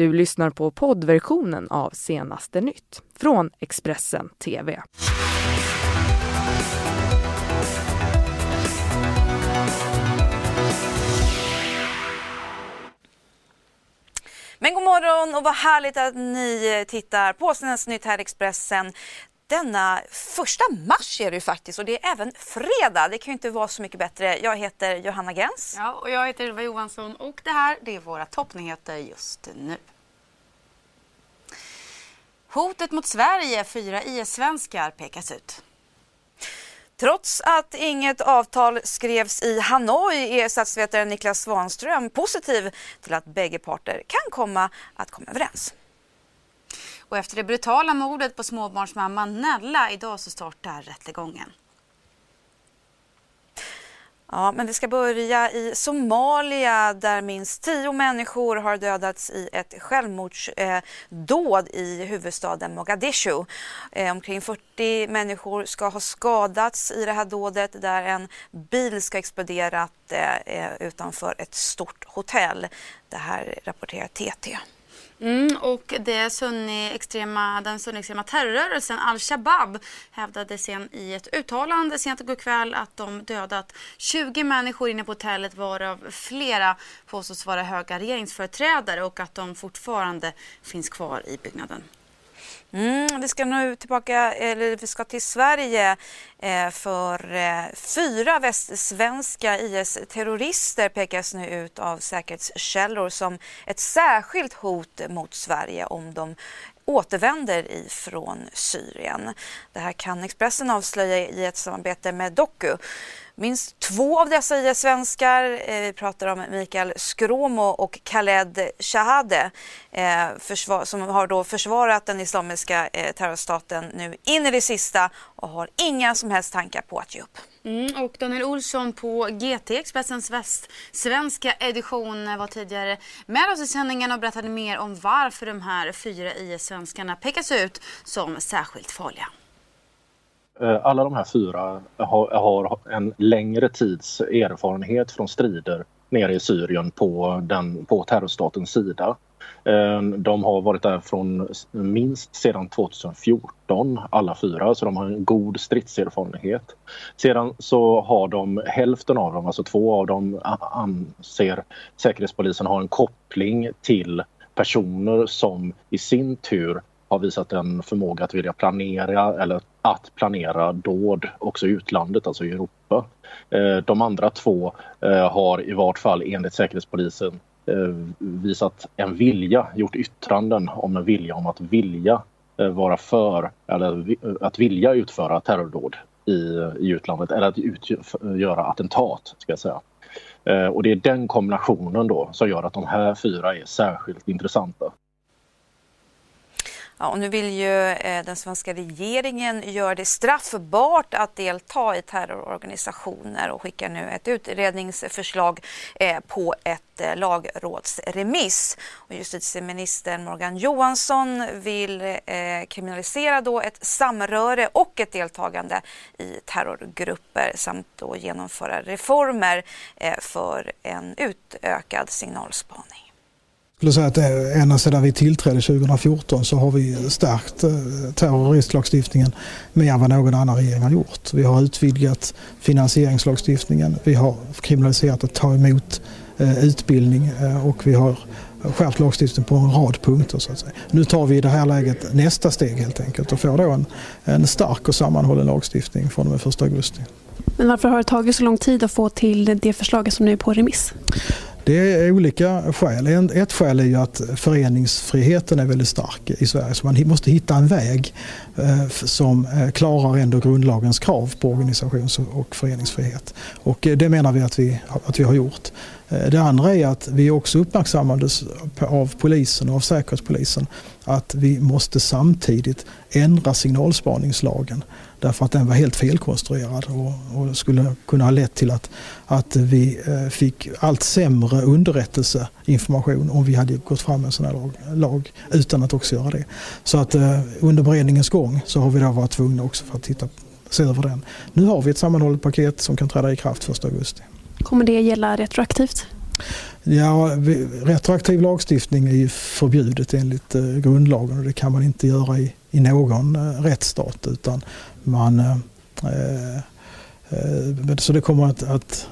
Du lyssnar på poddversionen av senaste nytt från Expressen TV. Men god morgon och vad härligt att ni eh, tittar på Senaste nytt här i Expressen. Denna första mars är det ju faktiskt och det är även fredag. Det kan ju inte vara så mycket bättre. Jag heter Johanna Gens. Ja, och jag heter Ylva Johansson och det här det är våra toppnyheter just nu. Hotet mot Sverige, fyra IS-svenskar pekas ut. Trots att inget avtal skrevs i Hanoi är statsvetaren Niklas Svanström positiv till att bägge parter kan komma att komma överens. Och efter det brutala mordet på småbarnsmamman Nella idag så startar rättegången. Ja, men vi ska börja i Somalia där minst tio människor har dödats i ett självmordsdåd eh, i huvudstaden Mogadishu. Eh, omkring 40 människor ska ha skadats i det här dådet där en bil ska ha exploderat eh, utanför ett stort hotell. Det här rapporterar TT. Mm, och det sunni-extrema, den sunni-extrema terrorrörelsen al-Shabab hävdade sen i ett uttalande sent igår kväll att de dödat 20 människor inne på hotellet varav flera påstås vara höga regeringsföreträdare och att de fortfarande finns kvar i byggnaden. Mm, vi ska nu tillbaka, eller vi ska till Sverige eh, för eh, fyra västsvenska IS-terrorister pekas nu ut av säkerhetskällor som ett särskilt hot mot Sverige om de återvänder ifrån Syrien. Det här kan Expressen avslöja i ett samarbete med Doku. Minst två av dessa IS-svenskar, eh, vi pratar om Mikael Skråmo och Khaled Shahade, eh, som har då försvarat den islamiska eh, terrorstaten nu in i det sista och har inga som helst tankar på att ge upp. Mm, och Daniel Olsson på GT, Expressens västsvenska edition, var tidigare med oss i sändningen och berättade mer om varför de här fyra IS-svenskarna pekas ut som särskilt farliga. Eh, alla de här fyra har, har, en längre tids erfarenhet från strider nere i Syrien på, den, på terrorstatens sida. Ehm, de har varit där från minst sedan 2014 alla fyra så de har en god stridserfarenhet. Sedan så har de hälften av dem, alltså två av dem anser Säkerhetspolisen har en koppling till personer som i sin tur har visat en förmåga att vilja planera eller att planera dåd också i utlandet, alltså i Europa. Ehm, de andra två eh, har i vart fall enligt Säkerhetspolisen Eh, visat en vilja, gjort yttranden om en vilja om att vilja eh, vara för eller eh, att vilja utföra terrordåd i, i utlandet eller att utgöra attentat ska jag säga. Och det är den kombinationen då som gör att de här fyra är särskilt intressanta. Ja, och nu vill ju eh, den svenska regeringen göra det straffbart att delta i terrororganisationer och skickar nu ett utredningsförslag eh, på ett eh, lagrådsremiss. Och justitieminister Morgan Johansson vill eh, kriminalisera då ett samröre och ett deltagande i terrorgrupper samt då genomföra reformer eh, för en utökad signalspaning skulle säga att eh, ända sedan vi tillträdde 2014 så har vi stärkt eh, terroristlagstiftningen mer än vad någon annan regering har gjort. Vi har utvidgat finansieringslagstiftningen, vi har kriminaliserat att ta emot eh, utbildning och vi har skärpt lagstiftningen på en rad punkter. Så att säga. Nu tar vi i det här läget nästa steg helt enkelt och får då en, en stark och sammanhållen lagstiftning från och med 1 augusti. Men varför har det tagit så lång tid att få till det förslaget som nu är på remiss? Det är olika skäl. Ett skäl är ju att föreningsfriheten är väldigt stark i Sverige så man måste hitta en väg eh, som eh, klarar ändå grundlagens krav på organisations och föreningsfrihet. Och eh, det menar vi att vi, att vi har gjort. Det andra är att vi också uppmärksammades av polisen och av Säkerhetspolisen att vi måste samtidigt ändra signalspaningslagen därför att den var helt felkonstruerad och, och skulle kunna ha lett till att, att vi eh, fick allt sämre underrättelseinformation om vi hade gått fram med en sån här lag, lag utan att också göra det. Så att eh, under beredningens gång så har vi då varit tvungna också för att titta, se över den. Nu har vi ett sammanhållet paket som kan träda i kraft 1 augusti. Kommer det gälla retroaktivt? Ja, retroaktiv lagstiftning är ju förbjudet enligt eh, grundlagen och det kan man inte göra i, i någon eh, rättsstat utan man eh, eh, eh, så det kommer att, att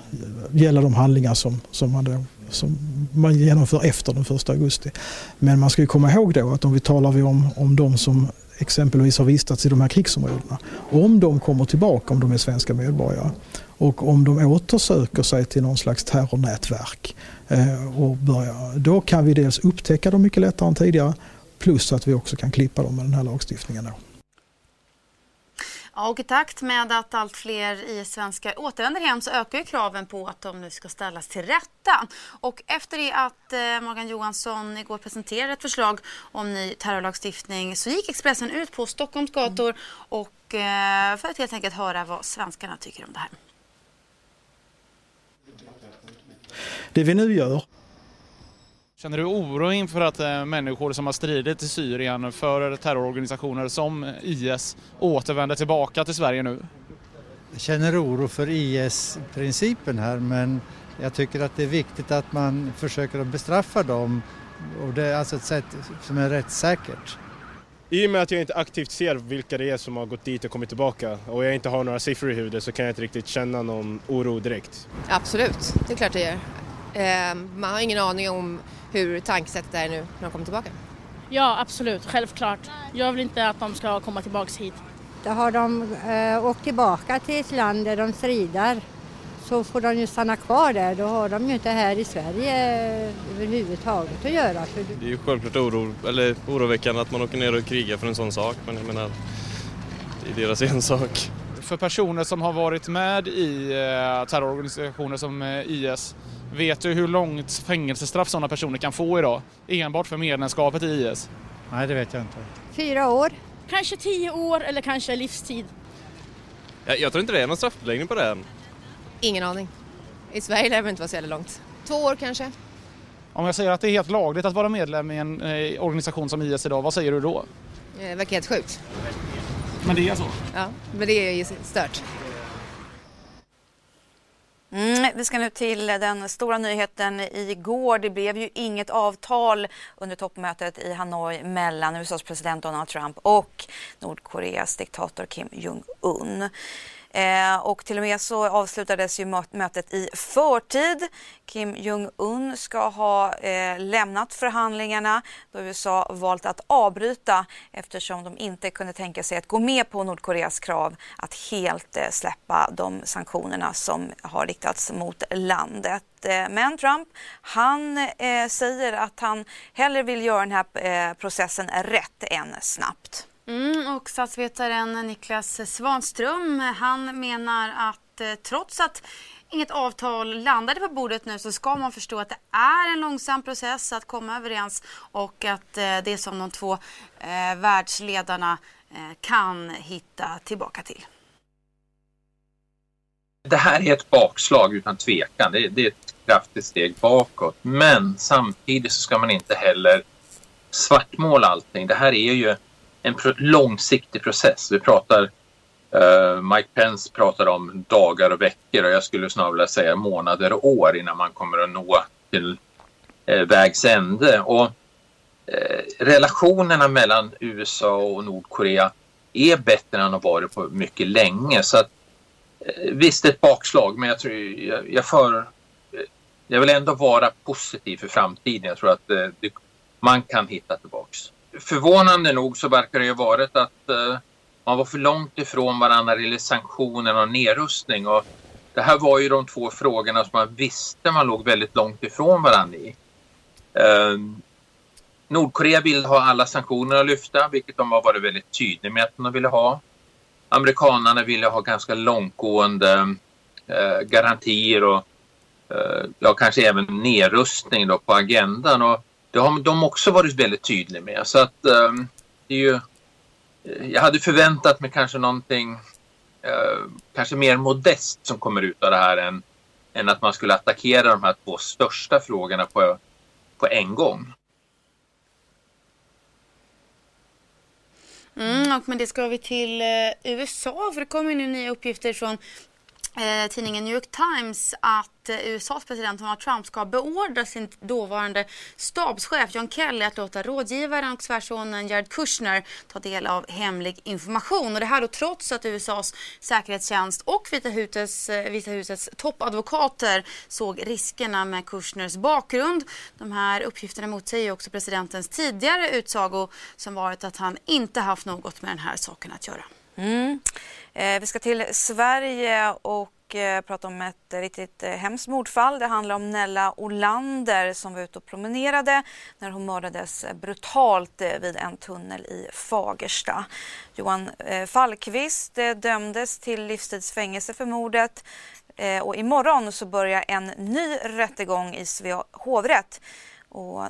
gälla de handlingar som, som, man då, som man genomför efter den 1 augusti. Men man ska ju komma ihåg då att om vi talar om, om de som exempelvis har vistats i de här krigsområdena. Om de kommer tillbaka, om de är svenska medborgare och om de återsöker sig till någon slags terrornätverk eh, och börjar, då kan vi dels upptäcka dem mycket lättare än tidigare plus att vi också kan klippa dem med den här lagstiftningen. Då. Ja, och i takt med att allt fler IS-svenskar återvänder hem så ökar kraven på att de nu ska ställas till rätta. Och efter det att eh, Morgan Johansson igår presenterade ett förslag om ny terrorlagstiftning så gick Expressen ut på Stockholms gator och, eh, för att helt enkelt höra vad svenskarna tycker om det här. Det vi nu gör Känner du oro inför att eh, människor som har stridit i Syrien för terrororganisationer som IS återvänder tillbaka till Sverige nu? Jag känner oro för IS-principen här men jag tycker att det är viktigt att man försöker att bestraffa dem och det är alltså ett sätt som är rättssäkert. I och med att jag inte aktivt ser vilka det är som har gått dit och kommit tillbaka och jag inte har några siffror i huvudet så kan jag inte riktigt känna någon oro direkt. Absolut, det är klart det gör. Eh, man har ingen aning om hur tankesättet är nu när de kommer tillbaka. Ja, absolut. Självklart. Jag vill inte att de ska komma tillbaka hit. Då har de eh, åkt tillbaka till ett land där de strider så får de ju stanna kvar där. Då har de ju inte här i Sverige överhuvudtaget att göra. Det är ju självklart oro, eller oroväckande att man åker ner och krigar för en sån sak men jag menar, det är deras ensak. För personer som har varit med i eh, terrororganisationer som eh, IS Vet du hur långt fängelsestraff sådana personer kan få idag? Enbart för medlemskapet i IS? Nej, det vet jag inte. Fyra år. Kanske tio år eller kanske livstid. Jag, jag tror inte det är någon straffbeläggning på det än. Ingen aning. I Sverige lär det inte vara så jävla långt. Två år kanske. Om jag säger att det är helt lagligt att vara medlem i en eh, organisation som IS idag, vad säger du då? Det verkar helt sjukt. Men det är så? Ja, men det är ju stört. Mm, vi ska nu till den stora nyheten igår. Det blev ju inget avtal under toppmötet i Hanoi mellan USAs president Donald Trump och Nordkoreas diktator Kim Jong-Un. Eh, och till och med så avslutades ju mötet i förtid. Kim Jong-Un ska ha eh, lämnat förhandlingarna då USA valt att avbryta eftersom de inte kunde tänka sig att gå med på Nordkoreas krav att helt eh, släppa de sanktionerna som har riktats mot landet. Eh, men Trump, han eh, säger att han hellre vill göra den här eh, processen rätt än snabbt. Mm, och statsvetaren Niklas Svanström han menar att eh, trots att inget avtal landade på bordet nu så ska man förstå att det är en långsam process att komma överens och att eh, det är som de två eh, världsledarna eh, kan hitta tillbaka till. Det här är ett bakslag utan tvekan. Det det är ett kraftigt steg bakåt. Men samtidigt så ska man inte heller svartmåla allting. Det här är ju en pro långsiktig process. Vi pratar, uh, Mike Pence pratar om dagar och veckor och jag skulle snarare vilja säga månader och år innan man kommer att nå till uh, vägs ände. Och uh, relationerna mellan USA och Nordkorea är bättre än de varit på mycket länge. Så att, visst ett bakslag, men jag, tror, jag, jag, för, jag vill ändå vara positiv för framtiden. Jag tror att det, man kan hitta tillbaks förvånande nog så verkar det ju varit att eh, man var för långt ifrån varandra när det gäller sanktioner och nedrustning. Och det här var ju de två frågorna som man visste man låg väldigt långt ifrån varandra i. Eh, Nordkorea vill ha alla sanktionerna lyfta, vilket de har varit väldigt tydliga med att de ville ha. Amerikanerna ville ha ganska långtgående eh, garantier och eh, ja, kanske även nedrustning då på agendan. Och det har de också varit väldigt tydliga med. Så att um, det är ju, eh, jag hade förväntat mig kanske någonting uh, kanske mer modest som kommer ut av det här än, än att man skulle attackera de här två största frågorna på, på en gång. Mm, och med det ska vi till eh, USA för det kommer nu nya uppgifter från eh, tidningen New York Times att eh, USAs president Donald Trump ska beordra sin dåvarande stabschef John Kelly att låta rådgivaren och svärsonen Jared Kushner ta del av hemlig information. Och det här då trots att USAs säkerhetstjänst och Vita husets, eh, Vita husets toppadvokater såg riskerna med Kushners bakgrund. De här uppgifterna motsäger också presidentens tidigare utsago som varit att han inte haft något med den här saken att göra. Mm. Eh, vi ska till Sverige och eh, prata om ett riktigt eh, hemskt mordfall. Det handlar om Nella Olander som var ute och promenerade när hon mördades brutalt eh, vid en tunnel i Fagersta. Johan eh, eh, dömdes till livstidsfängelse för mordet eh, och imorgon så börjar en ny rättegång i Svea hovrätt. Och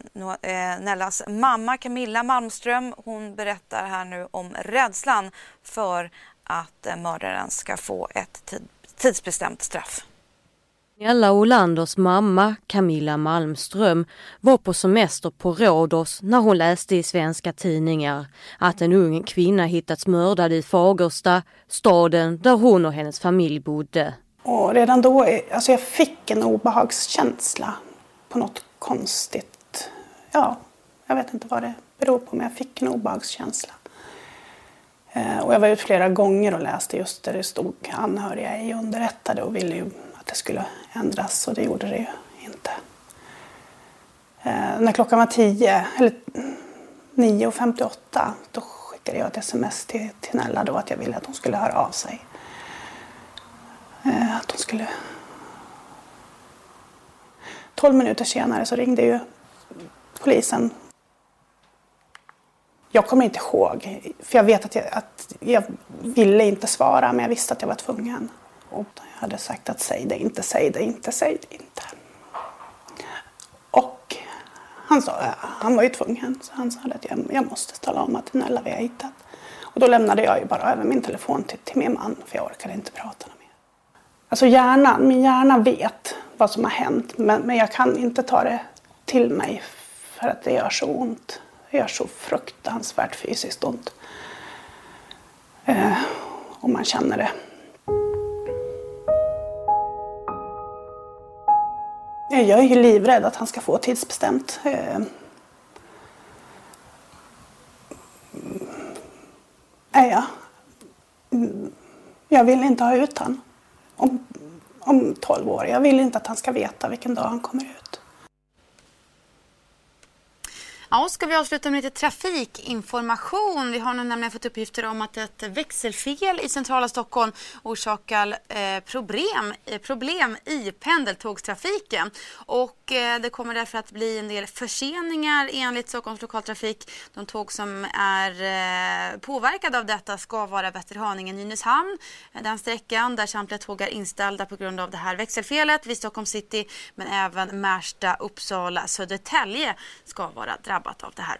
eh, Nellas mamma Camilla Malmström hon berättar här nu om rädslan för att eh, mördaren ska få ett tidsbestämt straff. Nella Olanders mamma Camilla Malmström var på semester på Rhodos när hon läste i svenska tidningar att en ung kvinna hittats mördad i Fagersta, staden där hon och hennes familj bodde. Och redan då, alltså jag fick en obehagskänsla på något konstigt. Ja, jag vet inte vad det beror på men jag fick en obehagskänsla. Eh, och jag var ute flera gånger och läste just där det stod anhöriga ej underrättade och ville ju att det skulle ändras och det gjorde det ju inte. Eh, när klockan var tio, eller 9.58 då skickade jag ett sms till, till Nella då att jag ville att hon skulle höra av sig. Eh, att hon skulle... Tolv minuter senare så ringde ju polisen jag kommer inte ihåg, för jag vet att jag, att jag ville inte svara men jag visste att jag var tvungen. Och jag hade sagt att säg det inte, säg det inte, säg det inte. Och han sa, han var ju tvungen, så han sa att jag, jag måste tala om att Nella vi har hittat. Och då lämnade jag ju bara över min telefon till, till min man för jag orkade inte prata mer. Alltså hjärnan, min hjärna vet vad som har hänt men, men jag kan inte ta det till mig för att det gör så ont. Det gör så fruktansvärt fysiskt ont. Eh, och man känner det. Jag är ju livrädd att han ska få tidsbestämt. Eh, är jag. Mm. Jag vill inte ha ut honom om, om 12 år. Jag vill inte att han ska veta vilken dag han kommer ut. Ja, ska vi avsluta med lite trafikinformation. Vi har nu nämligen fått uppgifter om att ett växelfel i centrala Stockholm orsakar eh, problem, eh, problem i pendeltågstrafiken. Och Eh, det kommer därför att bli en del förseningar enligt Stockholms lokaltrafik. De tåg som är eh, påverkade av detta ska vara Västerhaninge-Nynäshamn. Eh, den sträckan där samtliga tåg är inställda på grund av det här växelfelet vid Stockholm city. Men även Märsta, Uppsala, Södertälje ska vara drabbat av det här.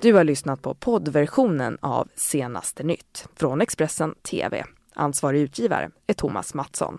Du har lyssnat på poddversionen av Senaste nytt från Expressen TV. Ansvarig utgivare är Thomas Mattsson.